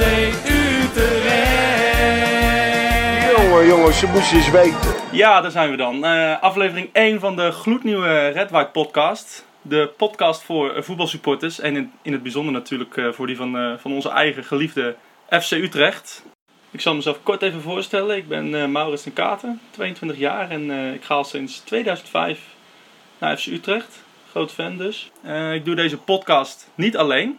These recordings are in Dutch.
FC Utrecht. Jongen, jongens, je moest je eens weten. Ja, daar zijn we dan. Eh, aflevering 1 van de gloednieuwe Red White podcast. De podcast voor eh, voetbalsupporters en in, in het bijzonder natuurlijk eh, voor die van, van onze eigen geliefde FC Utrecht. Ik zal mezelf kort even voorstellen. Ik ben Maurits ten Katen, 22 jaar en ik ga al sinds 2005 naar FC Utrecht. Groot fan dus. Ik doe deze podcast niet alleen,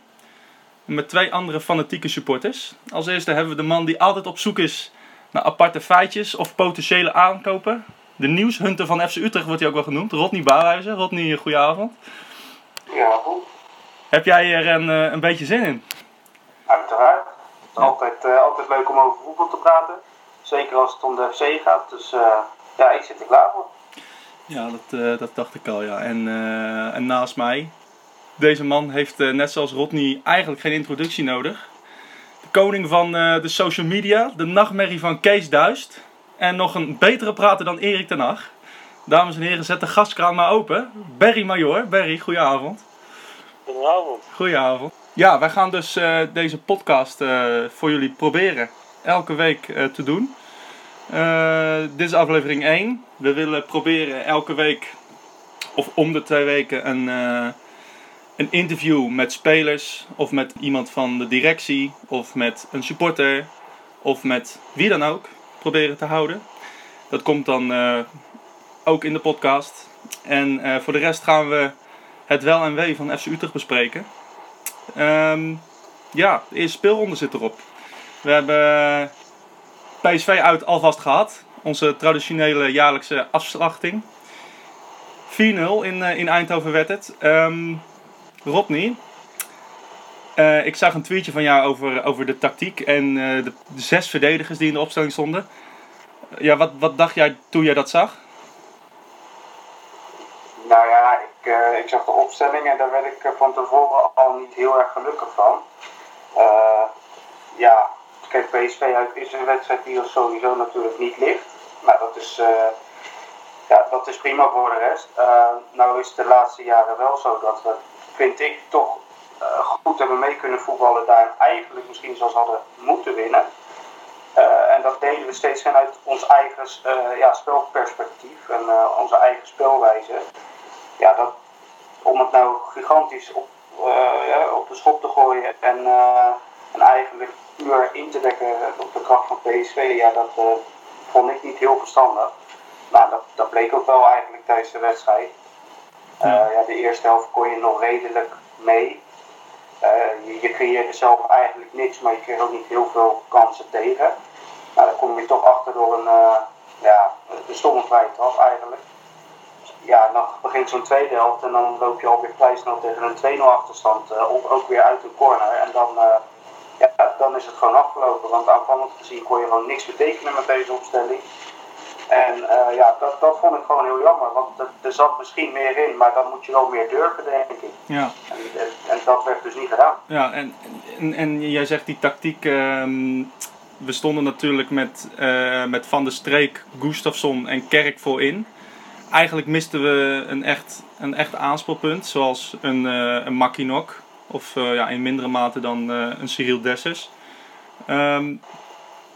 met twee andere fanatieke supporters. Als eerste hebben we de man die altijd op zoek is naar aparte feitjes of potentiële aankopen. De nieuwshunter van FC Utrecht wordt hij ook wel genoemd. Rodney Bouwhuizen. Rodney, goedenavond. Ja, goed. Heb jij er een, eh, een beetje zin in? Uiteraard. Het is altijd, eh, altijd leuk om over voetbal te praten. Zeker als het om de FC gaat. Dus eh, ja, ik zit er klaar voor. Ja, dat, dat dacht ik al, ja. En, en naast mij, deze man heeft eh, net zoals Rodney eigenlijk geen introductie nodig. De koning van eh, de social media, de nachtmerrie van Kees Duist. En nog een betere prater dan Erik ten Hag. Dames en heren, zet de gaskraan maar open. Barry Major. Barry, goedenavond. Goedenavond. Goedenavond. Ja, wij gaan dus eh, deze podcast voor jullie proberen elke week te doen. Dit is aflevering 1. We willen proberen elke week of om de twee weken een, een interview met spelers of met iemand van de directie of met een supporter of met wie dan ook proberen te houden. Dat komt dan eh, ook in de podcast. En eh, voor de rest gaan we het wel en wee van FC Utrecht bespreken. Ehm, ja, de eerste speelronde zit erop. We hebben PSV uit alvast gehad. Onze traditionele jaarlijkse afslachting. 4-0 in, eh, in Eindhoven werd het. Ehm, Rodney, eh, ik zag een tweetje van jou over, over de tactiek en eh, de, zes verdedigers die in de opstelling stonden. Ja, wat, wat dacht jij toen jij dat zag? Nou ja, ik, eh, ik zag de opstelling en daar werd ik eh, van tevoren al niet heel erg gelukkig van. Eh, ja, kijk, PSV is een wedstrijd die ons sowieso natuurlijk niet ligt. Maar dat is, eh, ja, dat is prima voor de rest. Eh, nou is het de laatste jaren wel zo dat we, vind ik, toch eh, goed hebben mee kunnen voetballen daar en eigenlijk misschien zelfs hadden moeten winnen. Eh, en dat deden we steeds vanuit ons eigen eh, ja, spelperspectief en onze eigen spelwijze. Ja, dat, om het nou gigantisch op, ja, op de schop te gooien en, en eigenlijk puur in te dekken op de kracht van PSV, ja, dat vond ik niet heel verstandig. Nou, dat, dat bleek ook wel eigenlijk tijdens de wedstrijd. Eh, ja, de eerste helft kon je nog redelijk mee. Eh, je, je creëerde zelf eigenlijk niks, maar je kreeg ook niet heel veel kansen tegen. Nou, dan kom je toch achter door een, eh, ja, een stomme vrije trap eigenlijk. Ja, dan begint zo'n tweede helft en dan loop je alweer vrij snel tegen een 2-0 achterstand. of ook weer uit een corner. En dan, ja, dan is het gewoon afgelopen. Want aanvallend gezien kon je gewoon niks betekenen met deze opstelling. En eh, ja, dat, dat vond ik gewoon heel jammer. Want er, er zat misschien meer in, maar dan moet je wel meer durven, denk ik. Ja. En, en, en dat werd dus niet gedaan. Ja, en, en, en jij zegt die tactiek. ehm, we stonden natuurlijk met, eh, met Van der Streek, Gustafsson en Kerk voorin. Eigenlijk misten we een echt, een echt aanspeelpunt, zoals een, eh een Makinok. Of ja, in mindere mate dan een Cyril Dessers. Ehm,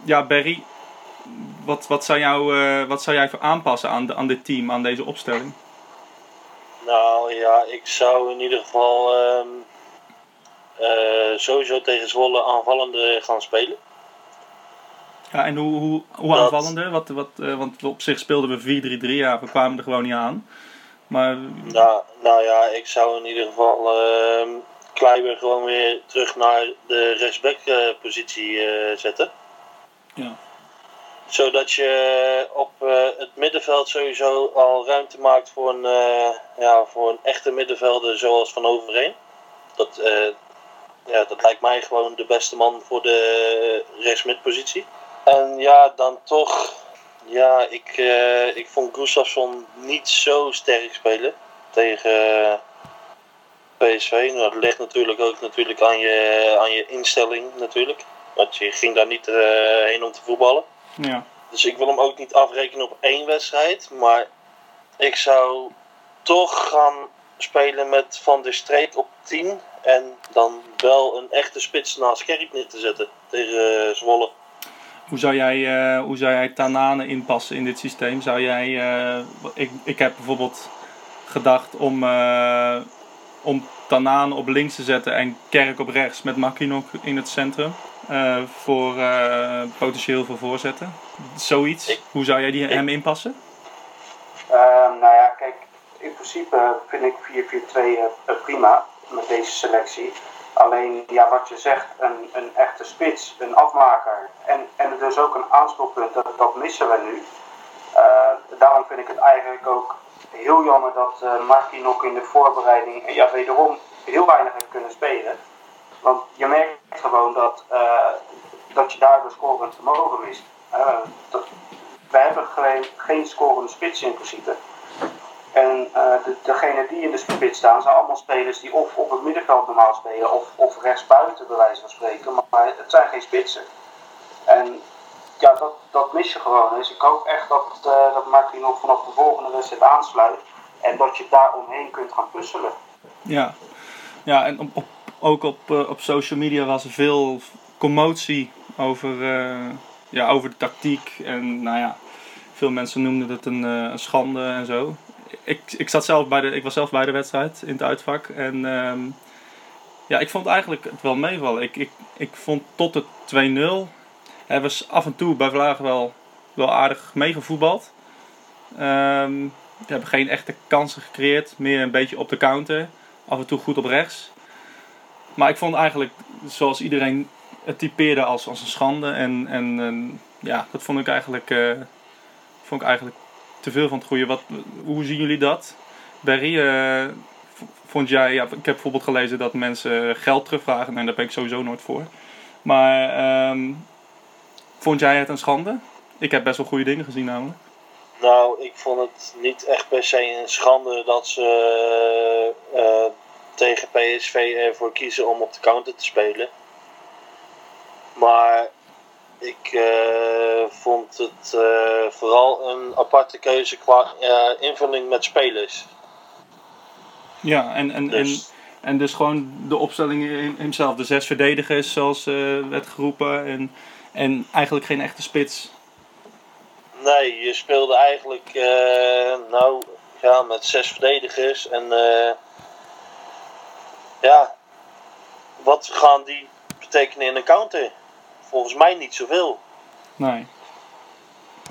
ja, Barry, wat, wat, zou jou, eh, wat zou jij voor aanpassen aan, de, aan dit team, aan deze opstelling? Nou ja, ik zou in ieder geval ehm, eh, sowieso tegen Zwolle aanvallende gaan spelen. Ja, en hoe, hoe, hoe Dat- aanvallender? Wat, wat, eh, want op zich speelden we 4-3-3, ja, we kwamen er gewoon niet aan. Maar Nou, nou ja, ik zou in ieder geval ehm Kleiber gewoon weer terug naar de rechtsback positie eh, zetten. ja, Zodat je op eh, het middenveld sowieso al ruimte maakt voor een, eh, ja, voor een echte middenvelder zoals Van Overeen. Dat, eh, ja, dat lijkt mij gewoon de beste man voor de rechtsmidpositie. En ja, dan toch. Ja, ik, eh, ik vond Gustafsson niet zo sterk spelen tegen eh, PSV. Nou, dat ligt natuurlijk ook natuurlijk aan, je, aan je instelling natuurlijk. Want je ging daar niet eh, heen om te voetballen. Ja. Dus ik wil hem ook niet afrekenen op één wedstrijd. Maar ik zou toch gaan spelen met Van der Streek op 10 en dan wel een echte spits naast Kerk neer te zetten tegen uh, Zwolle. Hoe zou jij, uh, hoe zou jij Tanane inpassen in dit systeem? Zou jij, uh, ik, ik heb bijvoorbeeld gedacht om, uh, om Tanane op links te zetten en Kerk op rechts met Makinok in het centrum. Voor potentieel voor voorzetten. Zoiets. Ik, hoe zou jij die, ik, hem inpassen? Ehm, nou ja, kijk, in principe vind ik 4-4-2 prima met deze selectie. Alleen, ja, wat je zegt, een, een echte spits, een afmaker en, en dus ook een aanspeelpunt, dat, dat missen we nu. Uh, daarom vind ik het eigenlijk ook heel jammer dat uh, Markie nog in de voorbereiding, ja, wederom heel weinig heeft kunnen spelen. Want je merkt gewoon dat, uh, dat je daardoor scorend vermogen mist. Dat, we hebben geen, geen scorende spits in principe. En uh, de, degene die in de spits staan, zijn allemaal spelers die of op het middenveld normaal spelen, of, of rechtsbuiten bij wijze van spreken, maar het zijn geen spitsen. En ja, dat, dat mis je gewoon. Dus ik hoop echt dat, uh, dat nog vanaf de volgende wedstrijd aansluit en dat je daar omheen kunt gaan puzzelen. Ja, ja en op, ook op, uh, op social media was er veel commotie over, ja, over de tactiek. En nou ja, veel mensen noemden het een, een schande en zo ik, ik, zat zelf bij de, ik was zelf bij de wedstrijd in het uitvak. En um, ja, ik vond eigenlijk het wel meevallen. Ik, ik, ik vond tot het 2-0 hebben we af en toe bij Vlaag wel, wel aardig meegevoetbald. Um, we hebben geen echte kansen gecreëerd. Meer een beetje op de counter. Af en toe goed op rechts. Maar ik vond eigenlijk, zoals iedereen het typeerde, als, als een schande. En, en, ja, dat vond ik eigenlijk, uh, vond ik eigenlijk te veel van het goede. Wat, hoe zien jullie dat? Barry, uh, vond jij, ja, ik heb bijvoorbeeld gelezen dat mensen geld terugvragen en daar ben ik sowieso nooit voor. Maar um, vond jij het een schande? Ik heb best wel goede dingen gezien namelijk. Nou, ik vond het niet echt per se een schande dat ze uh, tegen PSV ervoor kiezen om op de counter te spelen. Maar ik uh, vond het uh, vooral een aparte keuze qua uh, invulling met spelers. Ja, en, en, dus. en, en dus gewoon de opstelling in hemzelf. De zes verdedigers, zoals werd geroepen. En, en eigenlijk geen echte spits. Nee, je speelde eigenlijk nou, ja, met zes verdedigers. En ja, wat gaan die betekenen in een counter? volgens mij niet zoveel. Nee.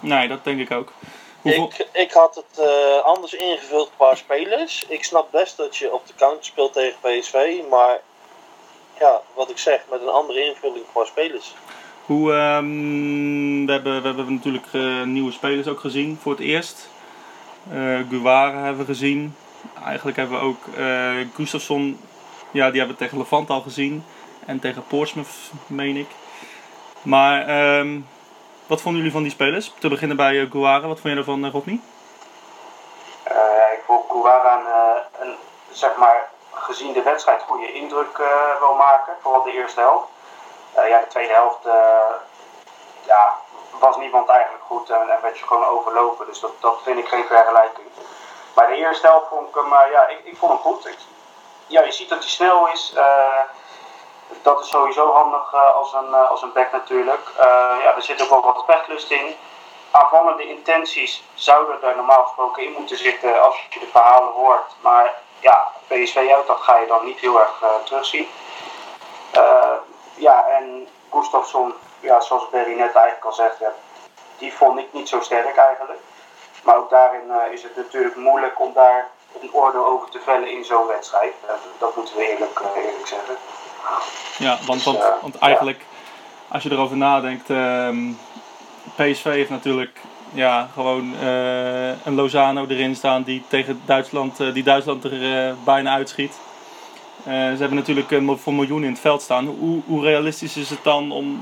Nee, dat denk ik ook. Hoeveel... Ik, ik had het uh, anders ingevuld qua spelers. Ik snap best dat je op de counter speelt tegen PSV, maar ja, wat ik zeg, met een andere invulling qua spelers. Hoe, um, we, hebben, we hebben natuurlijk uh, nieuwe spelers ook gezien voor het eerst. Uh, hebben we gezien. Eigenlijk hebben we ook uh, Gustafsson, ja, die hebben we tegen Levant al gezien. En tegen Portsmouth, meen ik. Maar um, wat vonden jullie van die spelers? Te beginnen bij uh, Guara. Wat vond je ervan, uh, Rodney? Uh, ik vond Guara een, een, zeg maar, gezien de wedstrijd goede indruk wil maken. Vooral de eerste helft. ja, de tweede helft ja, was niemand eigenlijk goed en, en werd je gewoon overlopen. Dus dat, dat vind ik geen vergelijking. Maar de eerste helft vond ik hem, ja, ik, ik vond hem goed. Ja, je ziet dat hij snel is dat is sowieso handig uh, als, een, uh, als een back natuurlijk. Ja, er zit ook wel wat pechtlust in. Aanvallende intenties zouden er normaal gesproken in moeten zitten als je de verhalen hoort. Maar ja, PSV uit, dat ga je dan niet heel erg terugzien. ja, en Gustafsson, ja, zoals Berry net eigenlijk al zegt, die vond ik niet zo sterk eigenlijk. Maar ook daarin is het natuurlijk moeilijk om daar een oordeel over te vellen in zo'n wedstrijd. dat moeten we eerlijk, eerlijk zeggen. Ja, want, want, want eigenlijk, als je erover nadenkt, um, PSV heeft natuurlijk ja, gewoon uh, een Lozano erin staan die tegen Duitsland, uh, die Duitsland er uh, bijna uitschiet. ze hebben natuurlijk voor miljoenen in het veld staan. Hoe, hoe realistisch is het dan om,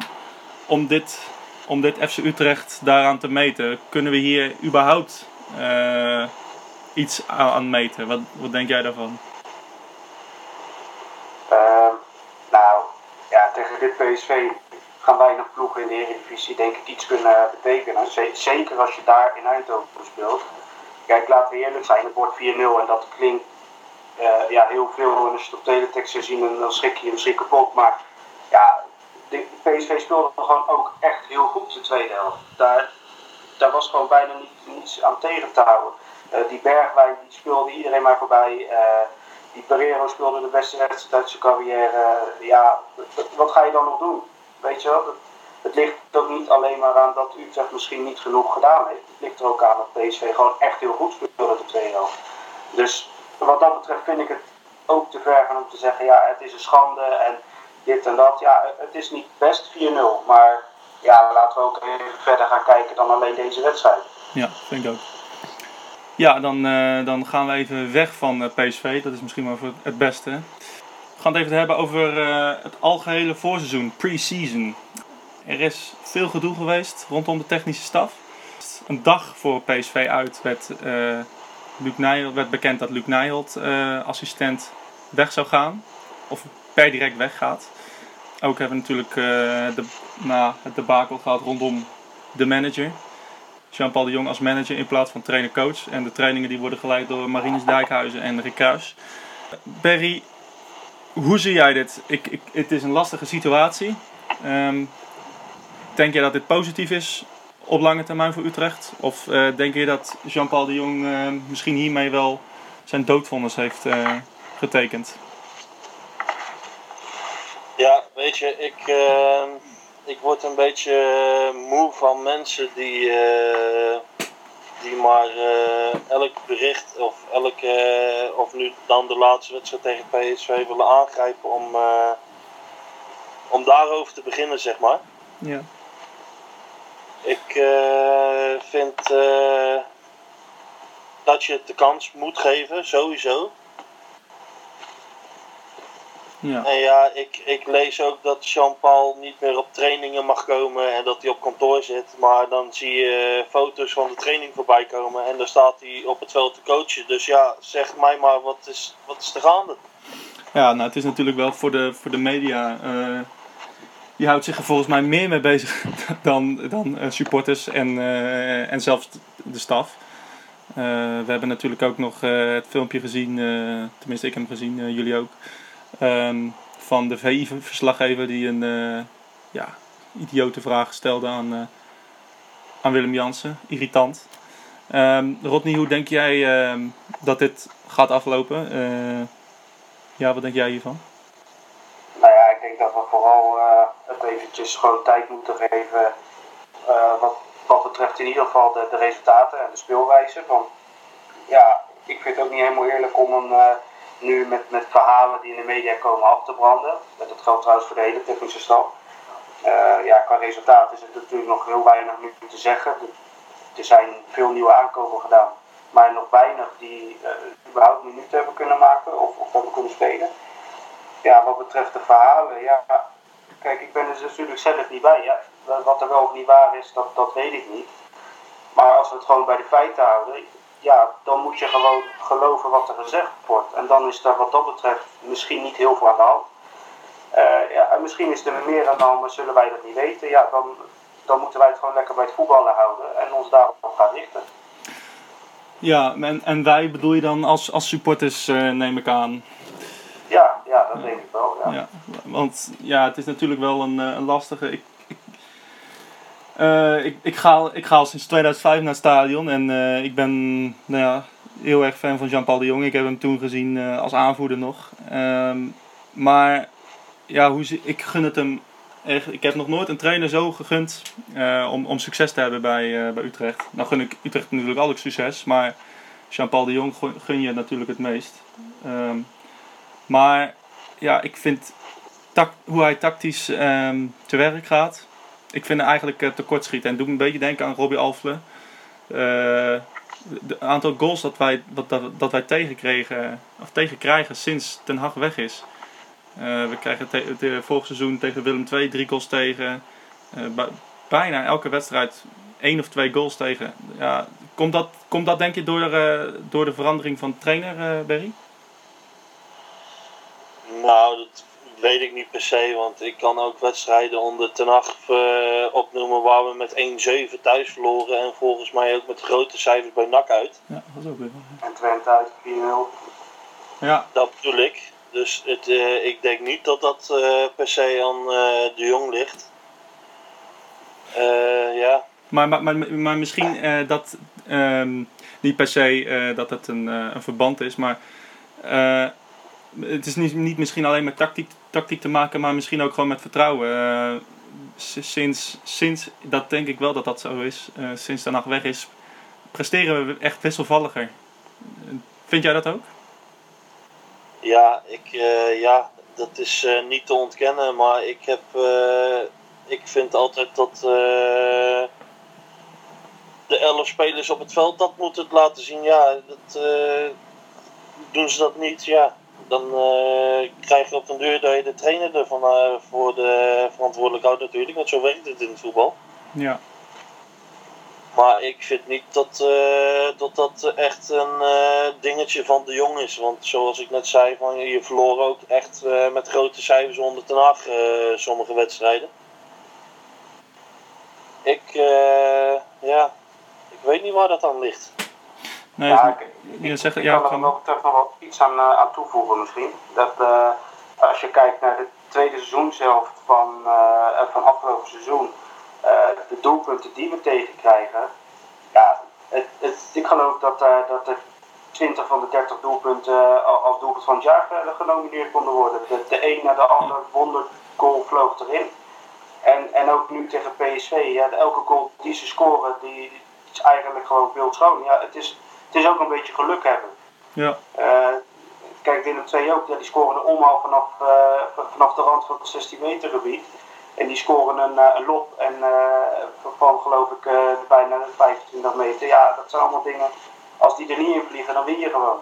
om, dit, om dit FC Utrecht daaraan te meten? Kunnen we hier überhaupt iets aan meten? Wat, wat denk jij daarvan? tegen dit PSV gaan weinig ploegen in de Eredivisie denk ik iets kunnen betekenen. Zeker als je daar in Eindhoven speelt. Kijk, laten we eerlijk zijn, het wordt 4-0 en dat klinkt eh, ja, heel veel. En als je het op teletext zou zien, dan schrik je je misschien kapot. Maar ja, de PSV speelde gewoon ook echt heel goed de tweede helft. Daar, daar was gewoon bijna niet, niets aan tegen te houden. Eh, die Bergwijn die speelde iedereen maar voorbij. Uh, die Pereiro speelde de beste wedstrijd uit zijn carrière. ja, wat ga je dan nog doen? Weet je wel? Het ligt ook niet alleen maar aan dat Utrecht misschien niet genoeg gedaan heeft. Het ligt er ook aan dat PSV gewoon echt heel goed speelde de tweede helft. Dus wat dat betreft vind ik het ook te ver om te zeggen, ja, het is een schande en dit en dat. Ja, het is niet best 4-0, maar ja, laten we ook even verder gaan kijken dan alleen deze wedstrijd. Ja, vind ik ook. Ja, dan, uh, dan gaan we even weg van uh, PSV. Dat is misschien wel voor het beste. We gaan het even hebben over uh, het algehele voorseizoen, pre-season. Er is veel gedoe geweest rondom de technische staf. Een dag voor PSV uit werd, Luc werd bekend dat Luc Nijholt assistent weg zou gaan. Of per direct weggaat. Ook hebben we natuurlijk de, na het debakel gehad rondom de manager. Jean-Paul de Jong als manager in plaats van trainer-coach. En de trainingen die worden geleid door Marinus Dijkhuizen en Rick Kruis. Berry, hoe zie jij dit? Ik, ik, het is een lastige situatie. Um, denk je dat dit positief is op lange termijn voor Utrecht? Of uh, denk je dat Jean-Paul de Jong uh, misschien hiermee wel zijn doodvonnis heeft uh, getekend? Ja, weet je, ik ehm, ik word een beetje eh, moe van mensen die, uh, die maar uh, elk bericht of elke, of nu dan de laatste wedstrijd tegen PSV willen aangrijpen om, om daarover te beginnen, zeg maar. Ja. Ik vind dat je het de kans moet geven, sowieso. Ja. En ja, ik, ik lees ook dat Jean-Paul niet meer op trainingen mag komen en dat hij op kantoor zit. Maar dan zie je foto's van de training voorbij komen en dan staat hij op het veld te coachen. Dus ja, zeg mij maar, wat is, wat is er gaande? Ja, nou het is natuurlijk wel voor de, voor de media. Uh, die houdt zich er volgens mij meer mee bezig dan, dan uh, supporters en, uh, en zelfs de staf. we hebben natuurlijk ook nog het filmpje gezien, tenminste ik heb hem gezien, jullie ook. Um, van de VI-verslaggever die een uh, ja, idiote vraag stelde aan, uh, aan Willem Jansen. Irritant. Um, Rodney, hoe denk jij um, dat dit gaat aflopen? Uh, ja, wat denk jij hiervan? Nou ja, ik denk dat we vooral het eventjes gewoon tijd moeten geven wat, wat betreft in ieder geval de, de resultaten en de speelwijze. Van, ja, ik vind het ook niet helemaal eerlijk om een nu met, met verhalen die in de media komen af te branden. Dat geldt trouwens voor de hele technische staf. Uh, ja, qua resultaat is het natuurlijk nog heel weinig nu te zeggen. Er zijn veel nieuwe aankopen gedaan, maar nog weinig die uh, überhaupt minuten hebben kunnen maken of, of hebben kunnen spelen. Ja, wat betreft de verhalen, ja, kijk, ik ben er dus natuurlijk zelf niet bij. Ja. Wat er wel of niet waar is, dat, dat weet ik niet. Maar als we het gewoon bij de feiten houden, ja, dan moet je gewoon geloven wat er gezegd wordt. En dan is daar wat dat betreft misschien niet heel veel aan de hand. Uh, ja, misschien is er meer aan de hand, maar zullen wij dat niet weten. Ja, dan, dan moeten wij het gewoon lekker bij het voetballen houden en ons daarop gaan richten. Ja, en, en wij bedoel je dan als, als supporters, uh, neem ik aan? Ja, ja dat denk ik wel. Ja. ja. want ja, het is natuurlijk wel een, eh, een lastige. Ik, uh, ik, ik, ga, ik ga al sinds 2005 naar het stadion en uh, ik ben nou ja, heel erg fan van Jean-Paul de Jong. Ik heb hem toen gezien uh, als aanvoerder nog. Um, maar ja, hoe, ik gun het hem echt. Ik heb nog nooit een trainer zo gegund om, om succes te hebben bij, bij Utrecht. Nou gun ik Utrecht natuurlijk altijd succes, maar Jean-Paul de Jong gun je natuurlijk het meest. Um, maar ja, ik vind hoe hij tactisch um, te werk gaat ik vind eigenlijk uh, tekortschieten. En doe een beetje denken aan Robbie Alfle. Uh, het aantal goals dat wij, dat, dat, dat wij tegenkregen, of tegenkrijgen sinds Ten Hag weg is. Uh, we krijgen het vorig seizoen tegen Willem II drie goals tegen. bijna elke wedstrijd één of twee goals tegen. Ja, komt, dat, komt dat denk je door, door de verandering van trainer, Berry? Nou, dat weet ik niet per se, want ik kan ook wedstrijden onder ten acht uh, opnoemen waar we met 1-7 thuis verloren en volgens mij ook met grote cijfers bij NAC uit. Ja, dat is ook weer. En Twente uit 4-0. Ja, Dat bedoel ik. Dus het, eh, ik denk niet dat dat eh, per se aan eh, de jong ligt. Eh, ja, maar, maar, maar, maar misschien eh, dat ehm, niet per se eh, dat het een, eh, een verband is, maar eh, het is niet, niet misschien alleen met tactiek, tactiek te maken, maar misschien ook gewoon met vertrouwen. Eh, sinds, sinds, dat denk ik wel dat dat zo is, eh, sinds Ten Hag weg is, presteren we echt wisselvalliger. Vind jij dat ook? ja, ik, eh, ja dat is niet te ontkennen. Maar ik, heb, ik vind altijd dat de elf spelers op het veld dat moeten laten zien. Ja, dat, doen ze dat niet, ja. Dan eh, krijg je op den deur dat je de trainer ervan eh, voor de verantwoordelijk houdt natuurlijk. Want zo werkt het in het voetbal. Ja. Maar ik vind niet dat eh, dat, dat echt een dingetje van de jong is. Want zoals ik net zei, van, je verloor ook echt met grote cijfers onder Ten eh, sommige wedstrijden. Ik, ja, ik weet niet waar dat aan ligt. Nee, Ja, ik, ik, zegt, ik ja, kan er wat betreft nog wel iets aan, eh, aan toevoegen misschien. Dat eh, als je kijkt naar de tweede seizoenshelft van, eh, van afgelopen seizoen, de doelpunten die we tegenkrijgen, ja, het, het, ik geloof dat, dat er 20 van de 30 doelpunten al- als doelpunt van het jaar genomineerd konden worden. De, de een na de ander wondergoal vloog erin. En, en ook nu tegen PSV, ja, elke goal die ze scoren, die is eigenlijk gewoon beeldschoon. Ja, het is, het is ook een beetje geluk hebben. ja. Eh, kijk, Willem II ook, ja, die scoren een omhaal vanaf, eh, vanaf de rand van het 16 meter gebied. En die scoren een, eh, een lop en van geloof ik bijna 25 meter. Ja, dat zijn allemaal dingen, als die er niet in vliegen, dan win je gewoon.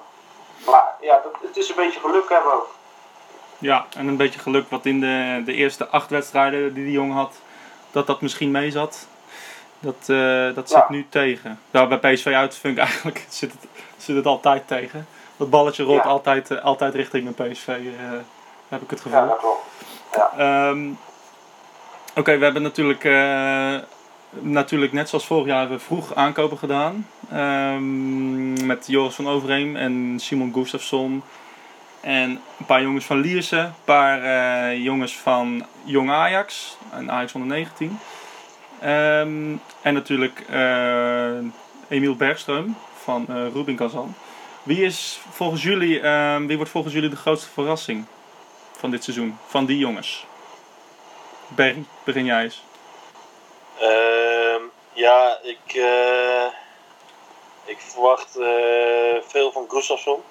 Maar ja, dat, het is een beetje geluk hebben ook. Ja, en een beetje geluk wat in de, de eerste acht wedstrijden die die jongen had, dat dat misschien mee zat. Dat, eh, dat zit Ja. nu tegen. Nou, bij PSV uit vind ik eigenlijk zit het, zit het altijd tegen. Dat balletje rolt Ja. altijd, eh, altijd richting een PSV, eh, heb ik het gevoel. Ja, dat klopt. Ja. Ehm, Oké, we hebben natuurlijk, natuurlijk net zoals vorig jaar hebben we vroeg aankopen gedaan. Ehm, met Joris van Overheem en Simon Gustafsson. En een paar jongens van Lierse. Een paar jongens van Jong Ajax. En Ajax onder 19. Ehm, en natuurlijk eh, Emiel Bergström van eh Rubin Kazan. Wie, is volgens jullie, ehm, wie wordt volgens jullie de grootste verrassing van dit seizoen? Van die jongens? Berry, begin jij eens. Ehm, ja, ik, eh, ik verwacht veel van Gustafsson.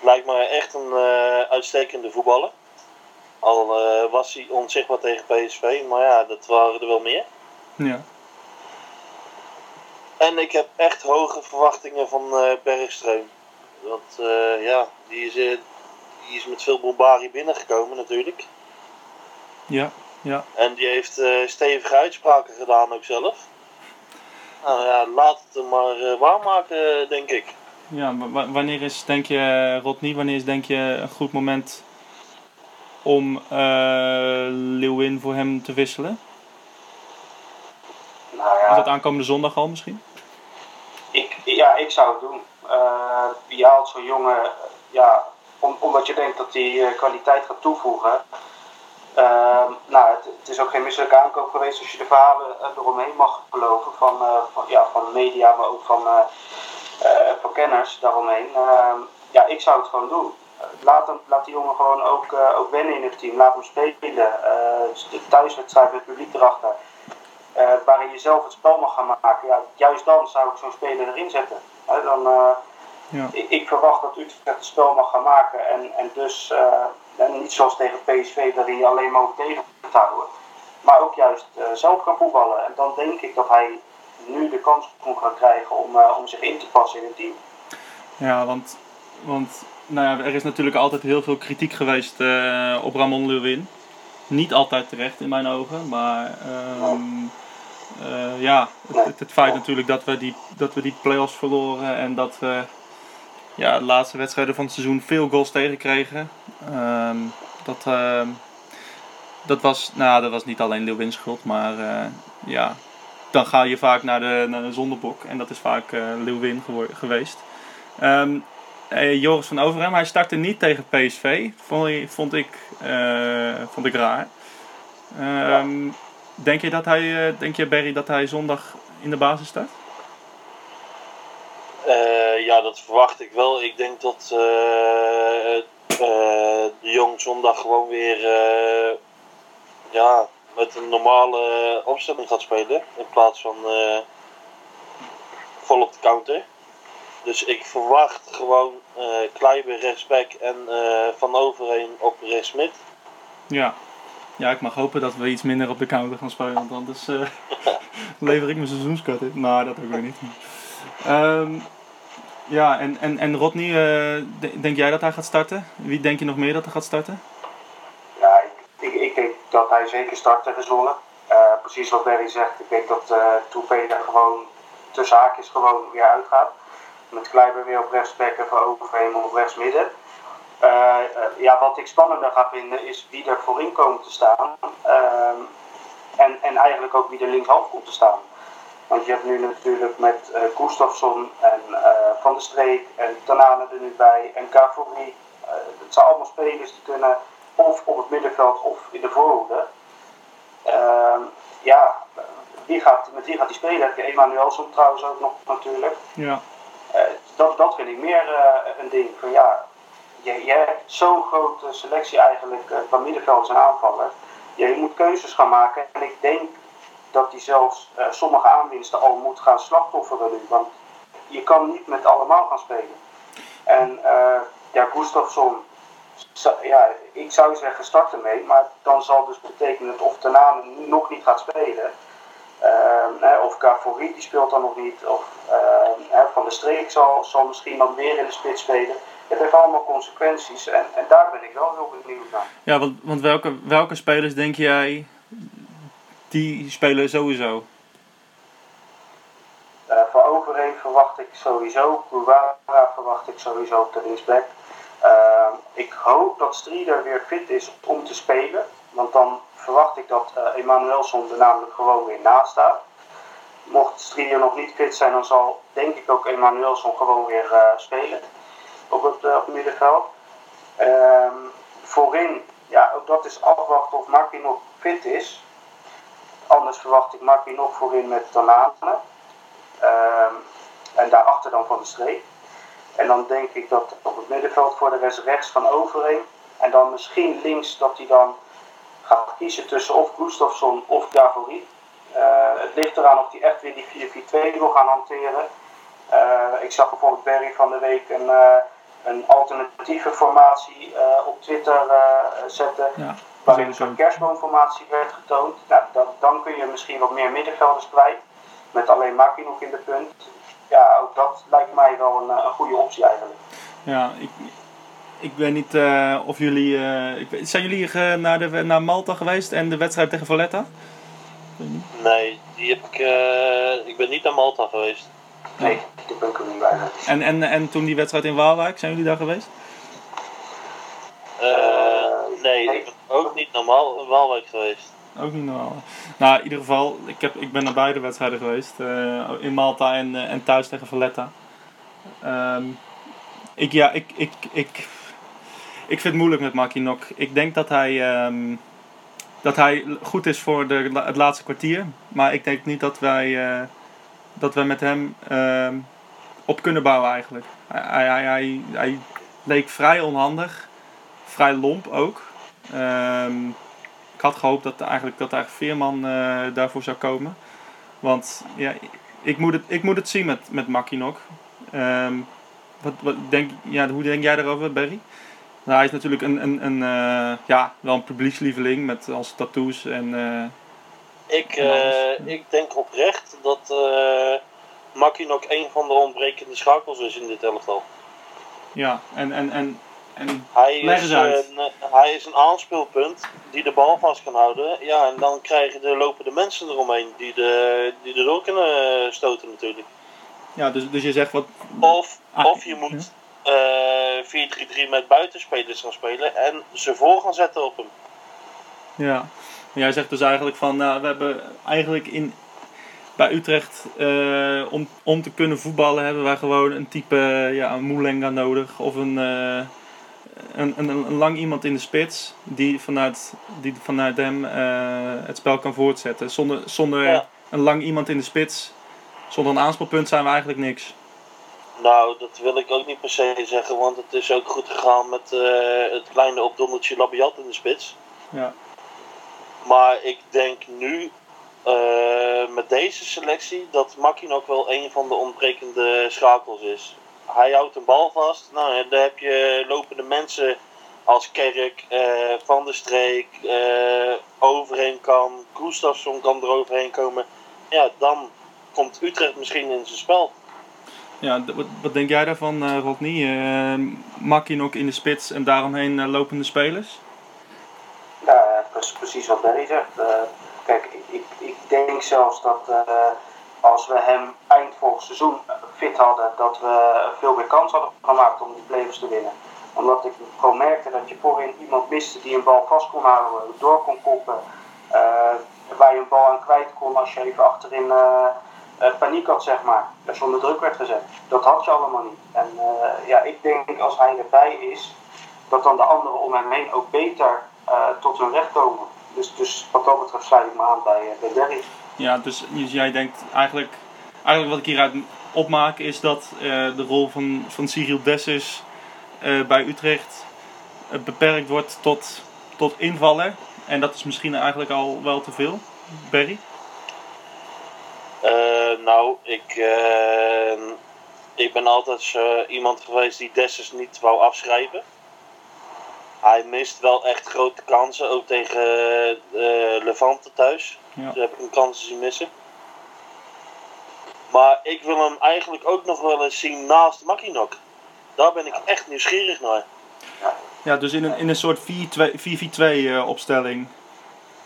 Lijkt me echt een uitstekende voetballer. Al eh, was hij onzichtbaar tegen PSV, maar ja, dat waren er wel meer. Ja. En ik heb echt hoge verwachtingen van eh Bergström. Want eh, ja, die is, die is met veel bombarie binnengekomen natuurlijk. Ja, ja. En die heeft stevige uitspraken gedaan ook zelf. Nou ja, laat het hem maar waarmaken, denk ik. ja wa- wa- wanneer is, denk je, Rodney, wanneer is denk je een goed moment om eh Leeuwin voor hem te wisselen? Nou Is ja, dat aankomende zondag al misschien? Ik, ja, ik zou het doen. Eh, je haalt zo'n jongen, eh, ja, om, omdat je denkt dat hij kwaliteit gaat toevoegen. Ehm, nou, het, het is ook geen misselijke aankoop geweest als je de verhalen eromheen mag geloven. Van, eh, van, ja, van de media, maar ook van, eh, van kenners daaromheen. Ehm, ja, ik zou het gewoon doen. Laat, hem, laat die jongen gewoon ook, eh, ook wennen in het team. Laat hem spelen. Eh, de thuiswedstrijd met het publiek erachter eh, waarin je zelf het spel mag gaan maken, ja, juist dan zou ik zo'n speler erin zetten. Dan, Ja. ik, ik verwacht dat Utrecht het spel mag gaan maken en, en dus en niet zoals tegen PSV waarin je alleen maar tegen te houden, maar ook juist zelf kan voetballen. En dan denk ik dat hij nu de kans kon gaan krijgen om, om zich in te passen in het team. Ja, want, want nou ja, er is natuurlijk altijd heel veel kritiek geweest eh, op Ramon Leeuwin. Niet altijd terecht in mijn ogen, maar ehm, eh, ja, het, feit natuurlijk dat we die, dat we die play-offs verloren en dat we ja, de laatste wedstrijden van het seizoen veel goals tegenkregen. Ehm, dat, ehm, dat, was, nou, dat was niet alleen Leeuwins schuld, maar eh, ja, dan ga je vaak naar de, naar de zondebok en dat is vaak Leeuwin gewo- geweest. Joris van Overhem, hij startte niet tegen PSV. Vond, vond, ik, eh, vond ik raar. Ehm, Denk je dat hij, eh, denk je Barry dat hij zondag in de basis staat? Eh, ja, dat verwacht ik wel. Ik denk dat eh, eh, de Jong zondag gewoon weer eh, ja, met een normale opstelling gaat spelen. In plaats van eh, vol op de counter. Dus ik verwacht gewoon eh Kleiber rechtsback en eh, Van Overheen op rechtsmid. Ja. Ja, ik mag hopen dat we iets minder op de counter gaan spelen, want anders eh, lever ik mijn seizoenskart in. Maar dat ook weer niet. Ehm, ja, en, en, en Rodney, eh, de- denk jij dat hij gaat starten? Wie denk je nog meer dat hij gaat starten? Ja, ik, ik, denk dat hij zeker start tegen Zwolle. Eh, precies wat Barry zegt, ik denk dat eh Toepé er gewoon tussen haakjes gewoon weer uitgaat. Met Kleiber weer op rechtsback en Van Overheem op rechtsmidden. Eh, eh, ja, wat ik spannender ga vinden is wie er voorin komen te staan. Ehm, en, en eigenlijk ook wie er linkshalf komt te staan. Want je hebt nu natuurlijk met eh Gustafsson en Van der Streek en Tanane er nu bij en Cavori. Eh, het zijn allemaal spelers die kunnen of op het middenveld of in de voorhoede. Ehm, ja, wie gaat, met wie gaat die spelen? Heb je Emanuelson trouwens ook nog natuurlijk. Ja. Eh, dat, dat vind ik meer eh, een ding. Van, ja, je, je hebt zo'n grote selectie eigenlijk eh, qua middenvelders en aanvallers. Je moet keuzes gaan maken. En ik denk dat hij zelfs sommige aanwinsten al moet gaan slachtofferen nu. Want je kan niet met allemaal gaan spelen. En ja, Gustafsson, ja, ik zou zeggen start ermee. Maar dan zal dus betekenen dat of Tanane nu nog niet gaat spelen. Ehm, of Cavori die speelt dan nog niet. Of ehm, Van der Streek zal, zal misschien dan weer in de spits spelen. Het heeft allemaal consequenties en, en daar ben ik wel heel benieuwd naar. Ja, want, want welke, welke spelers denk jij die spelen sowieso? Eh voor verwacht ik sowieso. Guevara verwacht ik sowieso op de linksback. Ehm, ik hoop dat Strieder weer fit is om te spelen. Want dan verwacht ik dat eh Emanuelson er namelijk gewoon weer naast staat. Mocht Strieder nog niet fit zijn, dan zal denk ik ook Emanuelson gewoon weer eh, spelen op het, eh, op middenveld. Ehm, voorin, ja, ook dat is afwachten of Markie nog fit is. Anders verwacht ik Markie nog voorin met Tanane. Ehm, en daarachter dan van de streep. En dan denk ik dat op het middenveld voor de rest rechts van overheen. En dan misschien links dat hij dan gaat kiezen tussen of Gustafsson of Gavori. Eh, het ligt eraan of hij echt weer die 4-4-2 wil gaan hanteren. Eh, ik zag bijvoorbeeld Barry van de week een, eh, een alternatieve formatie op Twitter zetten. Ja, Waarin soort kerstboomformatie werd getoond. Nou, dat, dan kun je misschien wat meer middenvelders kwijt. Met alleen Maki nog in de punt. Ja, ook dat lijkt mij wel een, eh, een goede optie eigenlijk. Ja, ik, ik weet niet eh, of jullie... eh, ik zijn jullie naar, de, naar Malta geweest en de wedstrijd tegen Valletta? Nee, die heb ik, eh, ik ben niet naar Malta geweest. Nee, die ben ik er niet bij. En, en, en toen die wedstrijd in Waalwijk, zijn jullie daar geweest? Eh, nee, ik ben ook niet in Waalwijk geweest. Ook niet normaal. Nou, in ieder geval, ik, heb, ik ben naar beide wedstrijden geweest. eh, in Malta en, eh, en thuis tegen Valletta. Ehm, ik, ja, ik, ik, ik, ik vind het moeilijk met Makinok. Ik denk dat hij, ehm, dat hij goed is voor de, het laatste kwartier. Maar ik denk niet dat wij, eh, dat wij met hem ehm, op kunnen bouwen eigenlijk. Hij, hij, hij, hij, leek vrij onhandig. Vrij lomp ook. Ik had gehoopt dat eigenlijk, dat eigenlijk Veerman eh, daarvoor zou komen. Want ja, ik moet het, ik moet het zien met, met. Ehm, wat, wat denk, ja, hoe denk jij daarover, Barry? Nou, hij is natuurlijk een, een, een, eh, ja, wel een publiekslieveling met als tattoos en... eh, Ik, ik denk oprecht dat Makkie nog een van de ontbrekende schakels is in dit elftal. ja, en, en, en, en Hij is, een, hij is een aanspeelpunt die de bal vast kan houden. Ja, en dan krijgen de lopende mensen eromheen die, de, die erdoor kunnen stoten natuurlijk. ja, dus, dus je zegt wat... Of, Ah, of je moet eh 4-3-3 met buitenspelers gaan spelen en ze voor gaan zetten op hem. Ja. Jij zegt dus eigenlijk van, nou, we hebben eigenlijk in... bij Utrecht, eh, om, om te kunnen voetballen, hebben wij gewoon een type ja, een Moulenga nodig. Of een, eh, een, een, een lang iemand in de spits die vanuit, die vanuit hem eh, het spel kan voortzetten. Zonder, zonder Ja. een lang iemand in de spits, zonder een aanspeelpunt zijn we eigenlijk niks. Nou, dat wil ik ook niet per se zeggen, want het is ook goed gegaan met eh, het kleine opdommeltje Labiat in de spits. Ja. Maar ik denk nu, eh, met deze selectie, dat Makkin ook wel een van de ontbrekende schakels is. Hij houdt een bal vast. Nou, daar heb je lopende mensen als Kerk, eh, Van der Streek, eh, overheen kan. Gustafsson kan er overheen komen. Ja, dan komt Utrecht misschien in zijn spel. Ja, wat, wat denk jij daarvan, eh Rodney? Eh Makkie ook in de spits en daaromheen lopende spelers? Ja, dat is precies wat Barry zegt. Eh, kijk, ik, ik, ik denk zelfs dat eh, als we hem eind vorig seizoen fit hadden, dat we veel meer kans hadden gemaakt om die play-offs te winnen. Omdat ik gewoon merkte dat je voorin iemand miste die een bal vast kon houden, door kon koppen. eh, waar je een bal aan kwijt kon als je even achterin eh, eh, paniek had, zeg maar. Je onder druk werd gezet. Dat had je allemaal niet. En ja, ik denk als hij erbij is, dat dan de anderen om hem heen ook beter tot hun recht komen. Dus, dus wat dat betreft sluit ik me aan bij, bij Derry. Ja, dus, dus jij denkt eigenlijk, eigenlijk wat ik hieruit opmaak is dat eh, de rol van, van Cyril Dessus eh, bij Utrecht eh, beperkt wordt tot, tot invallen. En dat is misschien eigenlijk al wel te veel, Barry. Eh, nou, ik, ik ben altijd iemand geweest die Dessus niet wou afschrijven. Hij mist wel echt grote kansen, ook tegen eh Levante thuis. Ja. Daar heb ik een kans zien missen. Maar ik wil hem eigenlijk ook nog wel eens zien naast Makinok. Daar ben ik echt nieuwsgierig naar. Ja, dus in een, in een soort 4-2 4-4-2 eh, opstelling.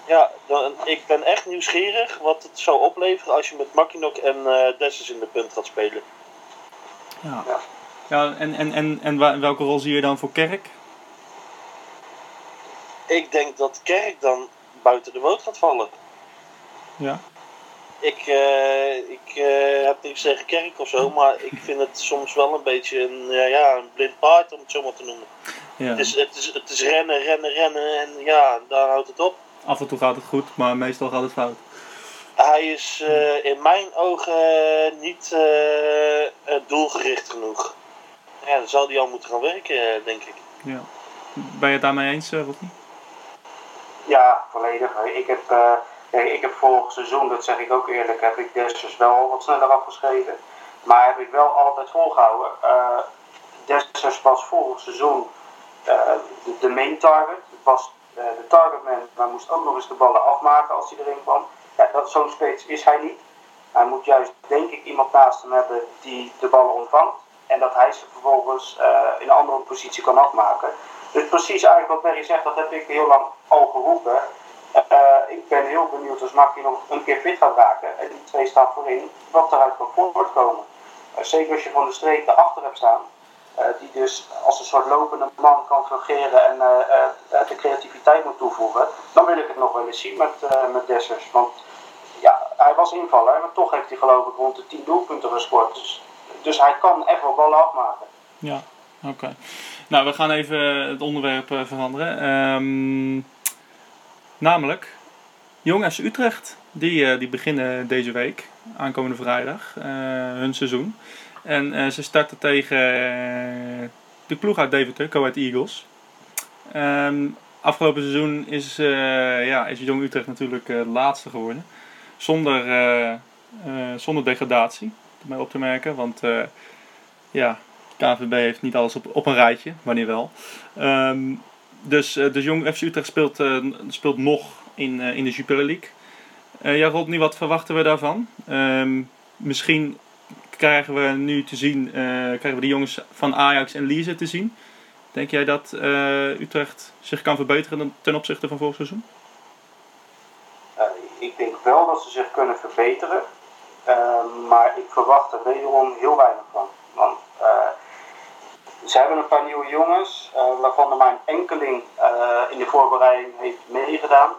Ja, dan, ik ben echt nieuwsgierig wat het zou opleveren als je met Makinok en eh Dessus in de punt gaat spelen. Ja. Ja. Ja, en, en, en, en welke rol zie je dan voor Kerk? Ik denk dat Kerk dan buiten de boot gaat vallen. Ja. Ik, eh, ik eh, heb niks tegen Kerk of zo, maar ik vind het soms wel een beetje een, ja, ja, een blind paard om het zo maar te noemen. ja. Het, is, het, is, het is rennen, rennen, rennen en ja, daar houdt het op. Af en toe gaat het goed, maar meestal gaat het fout. Hij is eh, in mijn ogen niet doelgericht genoeg. Ja, dan zal hij al moeten gaan werken, denk ik. Ja. Ben je het daarmee eens, Rodney? Ja, volledig. Ik heb, eh, kijk, ik heb vorig seizoen, dat zeg ik ook eerlijk, heb ik Dessers wel wat sneller afgeschreven. Maar heb ik wel altijd volgehouden. Uh, Dessers was vorig seizoen eh, de, main target. Het was eh, de targetman, maar moest ook nog eens de ballen afmaken als hij erin kwam. Ja, dat zo'n spits is hij niet. Hij moet juist, denk ik, iemand naast hem hebben die de ballen ontvangt. En dat hij ze vervolgens eh, in een andere positie kan afmaken. Dus precies eigenlijk wat Perry zegt, dat heb ik heel lang al geroepen. Eh, ik ben heel benieuwd als Makkie nog een keer fit gaat raken. En die twee staan voorin, wat eruit kan voortkomen. Eh, zeker als je van de streek erachter hebt staan. eh, die dus als een soort lopende man kan fungeren en de creativiteit moet toevoegen. Dan wil ik het nog wel eens zien met, met Dessers. Want ja, hij was invaller, maar toch heeft hij geloof ik rond de 10 doelpunten gescoord. Dus, dus hij kan echt wel ballen afmaken. Ja, oké. Nou, we gaan even het onderwerp eh, veranderen. Ehm, namelijk, Jong FC Utrecht. Die, eh, die beginnen deze week, aankomende vrijdag, eh, hun seizoen. En ze starten tegen de ploeg uit Deventer, Ahead Eagles. Ehm, afgelopen seizoen is, ja, is Jong Utrecht natuurlijk laatste geworden. Zonder, zonder degradatie, om op te merken. Want ja, KVB heeft niet alles op, op een rijtje, wanneer wel. Ehm, dus, eh, dus Jong FC Utrecht speelt, eh, speelt nog in, eh, in de Jupiler League. Ja, Rodney, wat verwachten we daarvan? Ehm, misschien krijgen we nu te zien, krijgen we de jongens van Ajax en Lize te zien. Denk jij dat Utrecht zich kan verbeteren ten opzichte van vorig seizoen? Ik denk wel dat ze zich kunnen verbeteren. Eh, maar ik verwacht er wederom heel weinig van. Ze hebben een paar nieuwe jongens, eh, waarvan er maar een enkeling eh, in de voorbereiding heeft meegedaan.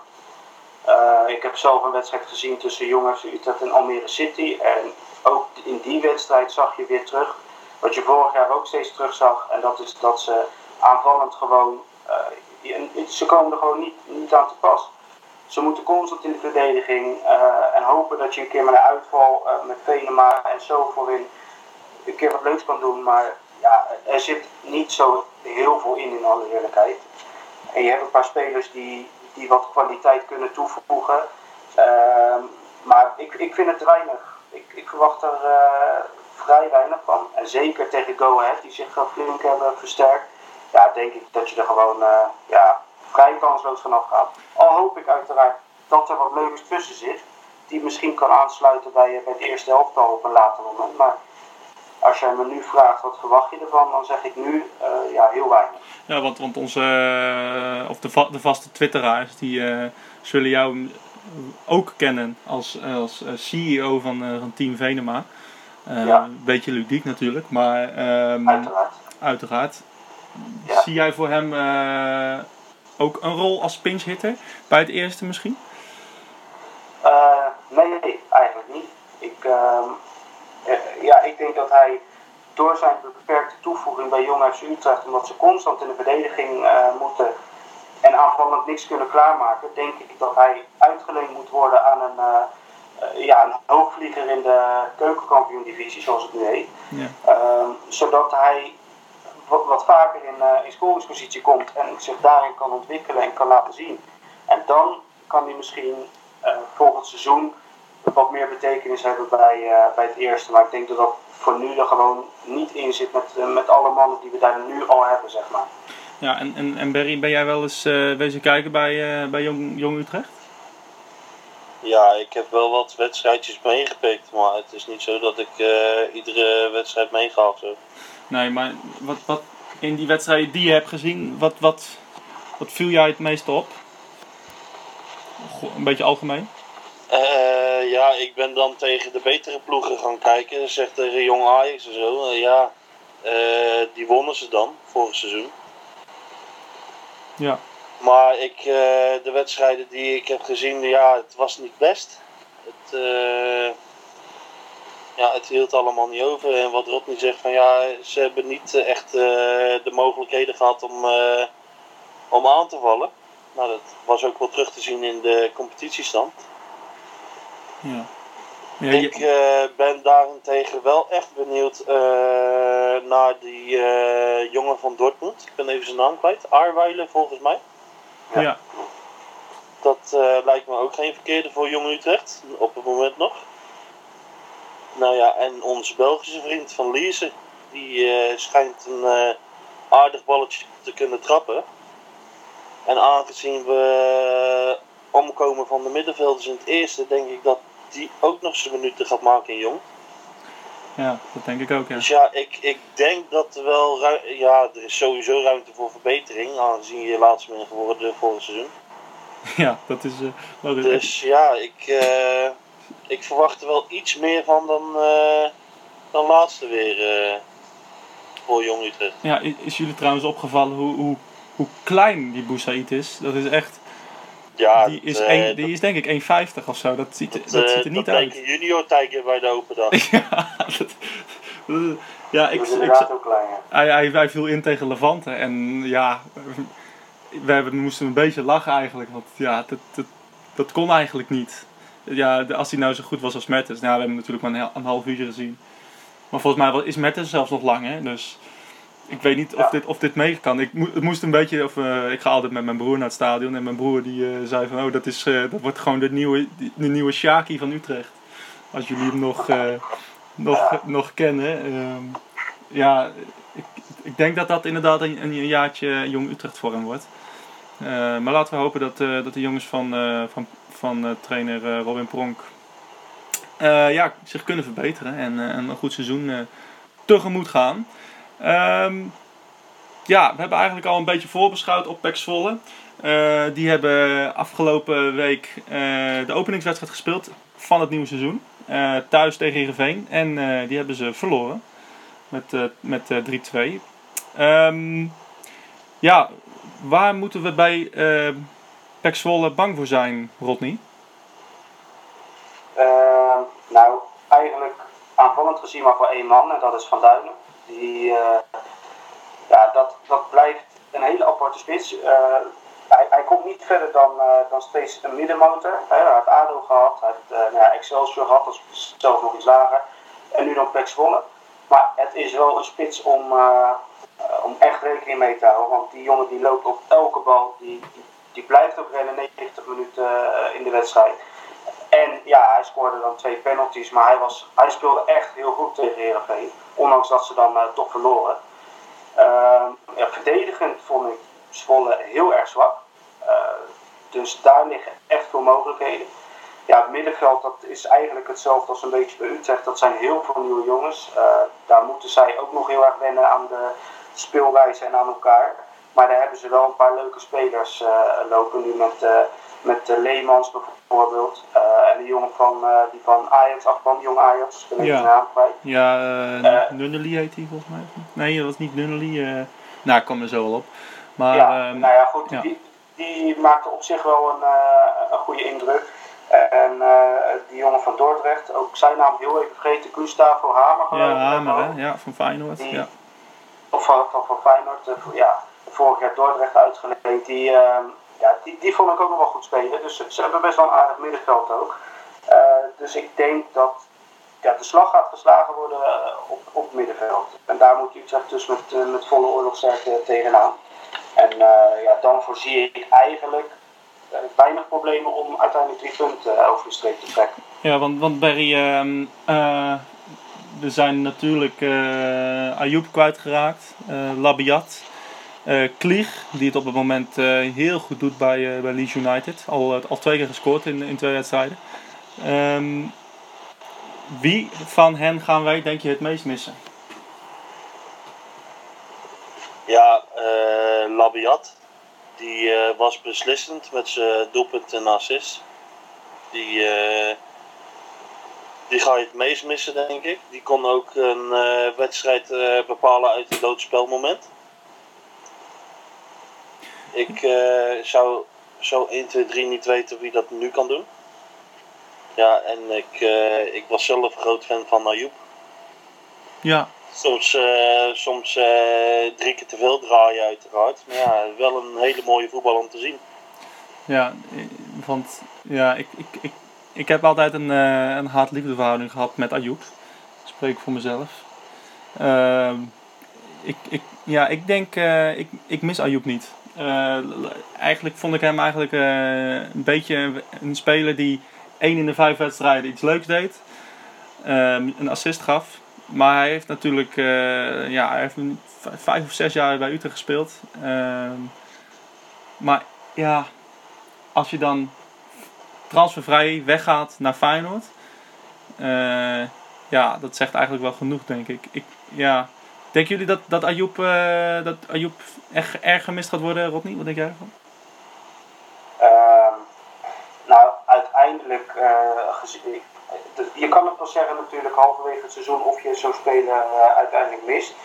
Eh, ik heb zelf een wedstrijd gezien tussen Jong FC Utrecht en Almere City. En ook in die wedstrijd zag je weer terug wat je vorig jaar ook steeds terug zag. En dat is dat ze aanvallend gewoon. ze komen er gewoon niet, aan te pas. Ze moeten constant in de verdediging en hopen dat je een keer met een uitval met Venema en zo voorin een keer wat leuks kan doen. Maar ja, er zit niet zo heel veel in, in alle eerlijkheid. En je hebt een paar spelers die, die wat kwaliteit kunnen toevoegen. Ehm, maar ik, ik vind het weinig. Ik, ik verwacht er eh, vrij weinig van. En zeker tegen Go Ahead, die zich flink hebben versterkt. Ja, denk ik dat je er gewoon eh, ja, vrij kansloos vanaf gaat. Al hoop ik uiteraard dat er wat leuks tussen zit. Die misschien kan aansluiten bij, eh, bij het eerste elftal op een later moment. Maar als jij me nu vraagt wat verwacht je ervan, dan zeg ik nu eh, ja, heel weinig. Ja, want, want onze, eh, of de, va- de vaste twitteraars, die eh, zullen jou ook kennen als, als CEO van, van Team Venema. Ja. Een beetje ludiek natuurlijk, maar ehm, Uiteraard. uiteraard. Ja. Zie jij voor hem ook een rol als pinch hitter bij het eerste misschien? Eh, nee, eigenlijk niet. Ik, ehm, eh, ja, ik denk dat hij door zijn beperkte toevoeging bij Jong FC Utrecht, omdat ze constant in de verdediging eh, moeten en aanvallend niks kunnen klaarmaken, denk ik dat hij uitgeleend moet worden aan een, eh, ja, een hoogvlieger in de keukenkampioen-divisie, zoals het nu heet. Ja. Ehm, zodat hij wat, wat vaker in, in scoringspositie komt en zich daarin kan ontwikkelen en kan laten zien. En dan kan hij misschien volgend seizoen wat meer betekenis hebben bij, eh, bij het eerste. Maar ik denk dat dat voor nu er gewoon niet in zit met, eh, met alle mannen die we daar nu al hebben, zeg maar. Ja, en, en, en Berry, ben jij wel eens eh wezen kijken bij, eh, bij Jong, Jong Utrecht? Ja, ik heb wel wat wedstrijdjes meegepikt, maar het is niet zo dat ik eh, iedere wedstrijd meega of zo. Nee, maar wat, wat in die wedstrijden die je hebt gezien, wat, wat, wat viel jij het meeste op? Goh, Een beetje algemeen. Eh, ja, ik ben dan tegen de betere ploegen gaan kijken. Zegt tegen Jong Ajax en zo. Eh, ja, eh, die wonnen ze dan vorig seizoen. Ja. Maar ik, de wedstrijden die ik heb gezien, ja, het was niet best. Het, ja, het hield allemaal niet over. En wat Rodney zegt van ja, ze hebben niet echt de mogelijkheden gehad om, om aan te vallen. Nou, dat was ook wel terug te zien in de competitiestand. Ja. ja je- Ik eh, ben daarentegen wel echt benieuwd eh, naar die eh, jongen van Dortmund. Ik ben even zijn naam kwijt. Arweiler volgens mij. ja. Dat eh, lijkt me ook geen verkeerde voor Jong Utrecht. Op het moment nog. Nou ja, en onze Belgische vriend van Lierse. Die eh, schijnt een eh, aardig balletje te kunnen trappen. En aangezien we omkomen van de middenvelders in het eerste, denk ik dat die ook nog zijn minuten gaat maken in Jong. ja, dat denk ik ook, ja. Dus ja, ik, ik denk dat er wel ja, er is sowieso ruimte voor verbetering, aangezien je laatst bent geworden vorig seizoen. Ja, dat is... wel de- Dus ja, ik, eh, ik verwacht er wel iets meer van dan, eh, dan laatste weer voor Jong Utrecht. Ja, is jullie trouwens opgevallen hoe, hoe, hoe klein die Boussaïd is? Dat is echt... Ja, Die is, eh, een, die is denk ik 1,50 of zo. Dat ziet, dat, dat eh, ziet er niet dat uit. een junior tijger bij de open dag. ja, dat, dat- ja, ik, hij, hij, hij viel in tegen Levante en ja, we hebben, moesten een beetje lachen eigenlijk, want ja, dat, dat, dat kon eigenlijk niet. Ja, als hij nou zo goed was als Mertens, nou, we hebben hem natuurlijk maar een, half uurtje gezien. Maar volgens mij is Mertens zelfs nog lang, hè? dus ik weet niet of, dit, of dit mee kan. Ik, mo- moest een beetje, of, eh, ik ga altijd met mijn broer naar het stadion en mijn broer die eh, zei van, oh, dat, is, eh, dat wordt gewoon de nieuwe, de nieuwe Shaki van Utrecht. Als jullie hem nog, nog, nog kennen. Ehm, ja, ik, ik denk dat dat inderdaad een, een jaartje Jong Utrecht voor hem wordt. Maar laten we hopen dat, dat de jongens van, van, van trainer Robin Pronk ja, zich kunnen verbeteren en, en een goed seizoen tegemoet gaan. Ehm, ja, we hebben eigenlijk al een beetje voorbeschouwd op Pax Zwolle. Eh, die hebben afgelopen week eh, de openingswedstrijd gespeeld van het nieuwe seizoen. Eh, thuis tegen Heerenveen. En die hebben ze verloren. Met, met eh, 3-2. Ehm, ja, waar moeten we bij, eh, Pek Zwolle bang voor zijn, Rodney? Nou, eigenlijk aanvallend gezien maar voor één man en dat is Van Duinen. Die, eh, ja, dat, dat blijft een hele aparte spits. Eh, hij, hij komt niet verder dan, eh, dan steeds een middenmotor. Hij heeft ADO gehad, hij heeft ja, Excelsior gehad, dat is zelf nog iets lager. En nu dan Pek Zwolle. Maar het is wel een spits om, om echt rekening mee te houden. Want die jongen die loopt op elke bal, die, die, die blijft ook rennen 90 minuten in de wedstrijd. En ja, hij scoorde dan twee penalties, maar hij, was, hij speelde echt heel goed tegen Heerenveen. Ondanks dat ze dan uh, toch verloren. Uh, ja, verdedigend vond ik Zwolle heel erg zwak. Uh, dus daar liggen echt veel mogelijkheden. Ja, het middenveld dat is eigenlijk hetzelfde als een beetje bij Utrecht. Dat zijn heel veel nieuwe jongens. Uh, daar moeten zij ook nog heel erg wennen aan de speelwijze en aan elkaar. Maar daar hebben ze wel een paar leuke spelers lopen nu met met uh, Leemans bijvoorbeeld. Uh, en die jongen van, uh, die van Ajax afkwam, jong Ajax. Ben ik ja. naam kwijt. Ja, Nunnely heet hij volgens mij. Nee, dat was niet Nunnely. nou, ik kom er zo wel op. Maar, ja, um, nou ja, goed. Ja. Die, die maakte op zich wel een, een goede indruk. En die jongen van Dordrecht, ook zijn naam heel even vergeten, Gustavo Hamer. Ja, Hamer, hè? Ja, van Feyenoord. Die, ja. Of van, van, van Feyenoord, ja, vorig jaar Dordrecht uitgeleend. Die, ehm, ja, die, vond ik ook nog wel goed spelen. Dus ze hebben best wel een aardig middenveld ook. Uh, dus ik denk dat ja, de slag gaat geslagen worden uh, op, op het middenveld. En daar moet Utrecht dus met, uh, met volle oorlogsterkte tegenaan. En ja, dan voorzie ik eigenlijk weinig problemen om uiteindelijk drie punten over de streep te trekken. Ja, want, want Barry, ehm, we zijn natuurlijk Ayoub kwijtgeraakt, Labiat. Uh, Klieg, die het op het moment uh, heel goed doet bij, uh, bij Leeds United. Al, al twee keer gescoord in, in twee wedstrijden. Um, wie van hen gaan wij, denk je, het meest missen? Ja, Labiat. Die was beslissend met zijn doelpunt en assist. Die, die ga je het meest missen, denk ik. Die kon ook een wedstrijd bepalen uit een doodspelmoment. Ik uh, zou zo 1, 2, 3 niet weten wie dat nu kan doen. Ja, en ik, uh, ik was zelf een groot fan van Ayoub. Ja. Soms, uh, soms drie keer te veel draaien uiteraard. Maar ja, wel een hele mooie voetbal om te zien. Ja, want ja, ik, ik, ik, ik heb altijd een, een haat-liefde verhouding gehad met Ayoub. Dat spreek ik voor mezelf. Ehm, ik, ik, ja, ik denk, ik, ik mis Ayoub niet. Uh, eigenlijk vond ik hem eigenlijk uh, een beetje een speler die één in de vijf wedstrijden iets leuks deed. Uh, een assist gaf. Maar hij heeft natuurlijk ja, hij heeft vijf of zes jaar bij Utrecht gespeeld. Ehm, maar ja, als je dan transfervrij weggaat naar Feyenoord. ja, dat zegt eigenlijk wel genoeg, denk ik. ik ja, Denken jullie dat, dat Ayoub, uh, dat Ayoub echt erg gemist gaat worden, Rodney? Wat denk jij ervan? Uh, nou, uiteindelijk, uh, je kan het wel zeggen natuurlijk halverwege het seizoen of je zo'n speler uh, uiteindelijk mist.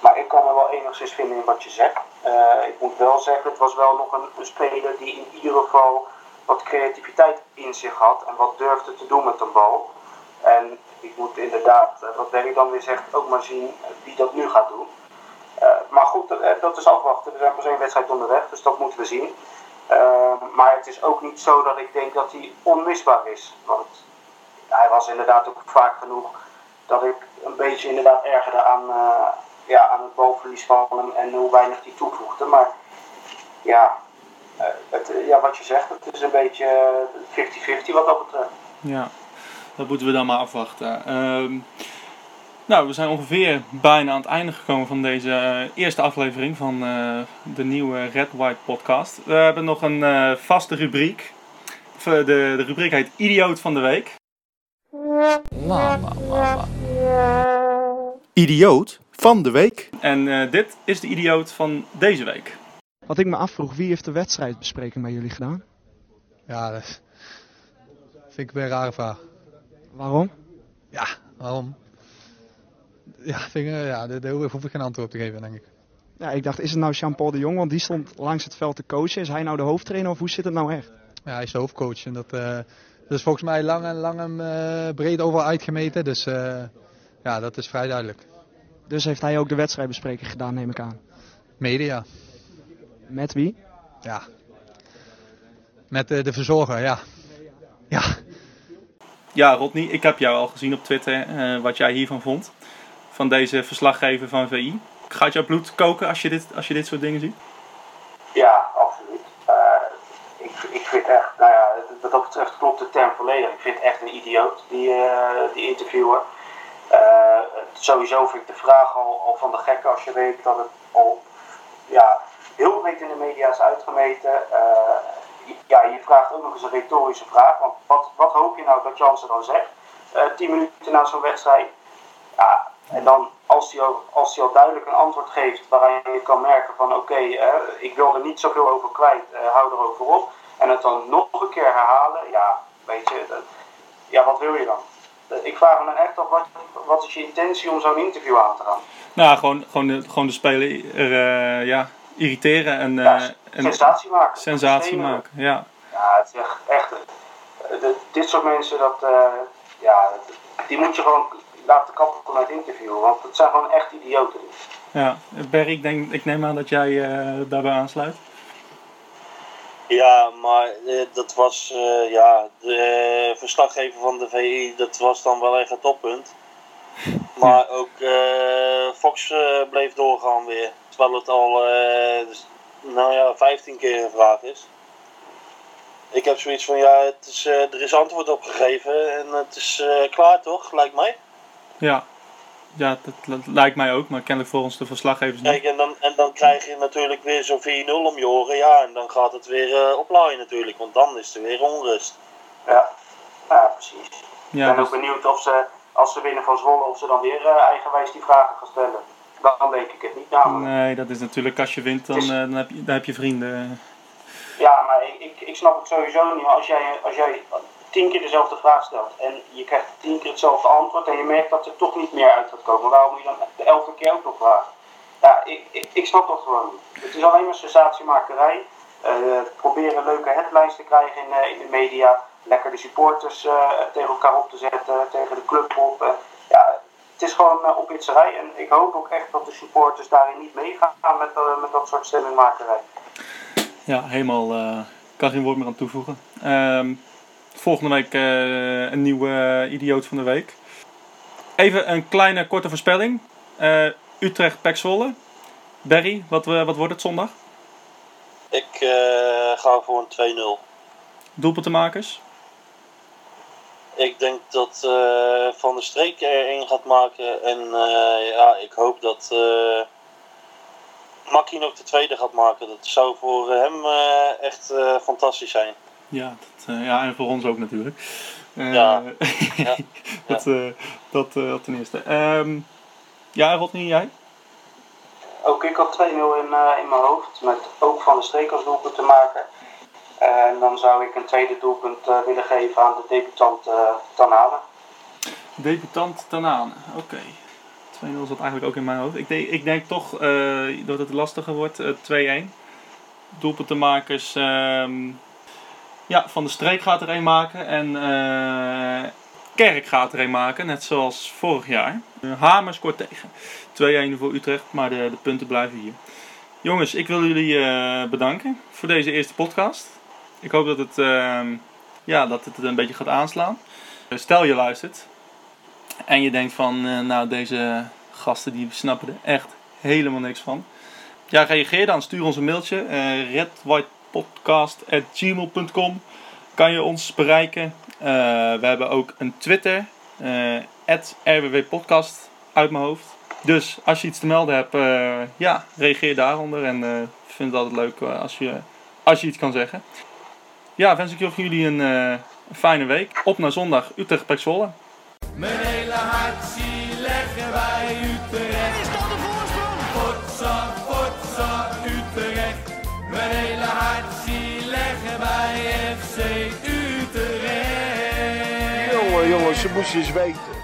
Maar ik kan me wel enigszins vinden in wat je zegt. ik moet wel zeggen, het was wel nog een, een, speler die in ieder geval wat creativiteit in zich had en wat durfde te doen met een bal. En ik moet inderdaad, eh, wat Berry dan weer zegt, ook maar zien wie dat nu gaat doen. Uh, maar goed, dat, eh, dat is afwachten. Er zijn pas één wedstrijd onderweg, dus dat moeten we zien. Maar het is ook niet zo dat ik denk dat hij onmisbaar is. Want hij was inderdaad ook vaak genoeg dat ik een beetje inderdaad ergerde aan, ja, aan het balverlies van hem en hoe weinig hij toevoegde. Maar ja, het, ja, wat je zegt, het is een beetje 50-50 wat dat betreft. Ja, dat moeten we dan maar afwachten. Um, nou, we zijn ongeveer bijna aan het einde gekomen van deze uh, eerste aflevering van uh, de nieuwe Red White podcast. We hebben nog een uh, vaste rubriek. De, de rubriek heet Idioot van de Week. Idioot van de Week. En dit is de idioot van deze week. Wat ik me afvroeg, wie heeft de wedstrijdbespreking bij jullie gedaan? Ja, dat vind ik weer een rare vraag. Waarom? Ja, waarom? Ja, vind ik, ja daar, hoef ik geen antwoord op te geven, denk ik. Ja, ik dacht, is het nou Jean-Paul de Jong? Want die stond langs het veld te coachen. Is hij nou de hoofdtrainer of hoe zit het nou echt? Ja, hij is de hoofdcoach en dat, eh, dat is volgens mij lang en lang en eh, breed overal uitgemeten. Dus eh, ja, dat is vrij duidelijk. Dus heeft hij ook de wedstrijdbespreking gedaan, neem ik aan. Media, Met wie? ja. Met eh, de verzorger, ja. Ja, Ja, Rodney, ik heb jou al gezien op Twitter eh, wat jij hiervan vond. Van deze verslaggever van VI. Gaat jouw bloed koken als je dit, als je dit soort dingen ziet? Ja, absoluut. Eh, ik, ik vind echt, nou ja, wat dat betreft klopt de term volledig. Ik vind echt een idioot, die, eh, die interviewer. Sowieso vind ik de vraag al, van de gekke als je weet dat het al ja, heel breed in de media is uitgemeten. Ja, je vraagt ook nog eens een retorische vraag. Want wat, wat hoop je nou dat Jansen dan zegt? Eh, tien minuten na zo'n wedstrijd. Ja, en dan als hij, al, als hij al duidelijk een antwoord geeft waarin je kan merken van oké, eh, ik wil er niet zoveel over kwijt, eh, hou erover op. En het dan nog een keer herhalen, ja, weet je, dat- ja, wat wil je dan? Ik vraag me dan echt af, wat, wat is je intentie om zo'n interview aan te gaan? Nou, gewoon, gewoon, de, gewoon de speler ja, irriteren en, Ja, en sensatie maken. sensatie Stenen. maken. Ja. Ja, het is echt, echt eh, de- dit soort mensen, dat, eh, ja, die moet je gewoon laten kappen met interviewen. Want het zijn gewoon echt idioten. Ja, Berry, ik, denk, ik neem aan dat jij eh, daarbij aansluit. Ja, maar eh, dat was, eh, ja, de eh, verslaggever van de VI, dat was dan wel echt het toppunt. Maar ook eh, Fox eh, bleef doorgaan weer. Terwijl het al, eh, nou ja, 15 keer gevraagd is. Ik heb zoiets van, ja, het is, eh, er is antwoord op gegeven en het is eh, klaar toch, lijkt mij. Ja, ja dat, dat lijkt mij ook, maar kennelijk volgens de verslaggevers niet. Kijk, en dan, en dan krijg je natuurlijk weer zo'n 4-0 om je oren. Ja, en dan gaat het weer eh oplaaien natuurlijk, want dan is er weer onrust. Ja, ja precies. Ja, ik ben dus- ook benieuwd of ze, als ze winnen van Zwolle, of ze dan weer eigenwijs die vragen gaan stellen. Dan denk ik het niet namelijk. Nee, dat is natuurlijk als je wint, dan, is- eh, dan, heb, je, dan heb je vrienden. Ja, maar ik, ik, ik snap het sowieso niet. Als jij, als jij tien keer dezelfde vraag stelt en je krijgt tien keer hetzelfde antwoord en je merkt dat er toch niet meer uit gaat komen, waarom moet je dan de elfde keer ook nog vragen? Ja, ik, ik, ik snap dat gewoon niet. Het is alleen maar sensatiemakerij. Eh, proberen leuke headlines te krijgen in, eh, in de media. Lekker de supporters tegen elkaar op te zetten, tegen de club op. Ja, het is gewoon uh, ophitserij. En ik hoop ook echt dat de supporters daarin niet meegaan met, uh, met dat soort stemmingmakerij. Ja, helemaal. Uh, kan geen woord meer aan toevoegen. Uh, volgende week uh, een nieuwe idioot van de week. Even een kleine korte voorspelling. Uh, Utrecht Pek Zwolle. Barry, wat, wat wordt het zondag? Ik uh, ga voor een 2-0. Doelpuntenmakers? Ik denk dat uh, Van der Streek er één gaat maken. En uh, ja, ik hoop dat uh, Makkie nog de tweede gaat maken. Dat zou voor hem uh, echt fantastisch zijn. Ja, dat, ja, en voor ons ook natuurlijk. ja. ja. dat, dat, dat ten eerste. Um, ja, Rodney, jij? Ook ik had 2-0 in, in mijn hoofd. Met ook Van der Streek als doelpunt te maken. En dan zou ik een tweede doelpunt uh, willen geven aan de debutant uh, Tanane. Debutant Tanane, oké. Okay. 2-0 zat eigenlijk ook in mijn hoofd. Ik, denk, ik denk toch uh, dat het lastiger wordt, 2-1. Doelpuntenmakers, um, ja, Van der Streek gaat er een maken en Kerk gaat er een maken, net zoals vorig jaar. Hamer scoort tegen. 2-1 voor Utrecht, maar de, de punten blijven hier. Jongens, ik wil jullie bedanken voor deze eerste podcast. Ik hoop dat het, uh, ja, dat het een beetje gaat aanslaan. Stel je luistert en je denkt van, uh, nou deze gasten die snappen er echt helemaal niks van. Ja, reageer dan. Stuur ons een mailtje. Uh, redwhitepodcast.gmail.com Kan je ons bereiken. We hebben ook een Twitter. Uh, @rwwpodcast uit mijn hoofd. Dus als je iets te melden hebt, ja, reageer daaronder. En ik vind het altijd leuk als, je, als je iets kan zeggen. Ja, wens ik jullie een, uh, een fijne week. Op naar zondag Utrecht Pek Zwolle. Mijn hele hart zie leggen wij Utrecht. Is dat de voorsprong? Potsa, potsa, Utrecht. Mijn hele hart zie leggen wij FC Utrecht. Jongen, jongens, ze moesten eens weten.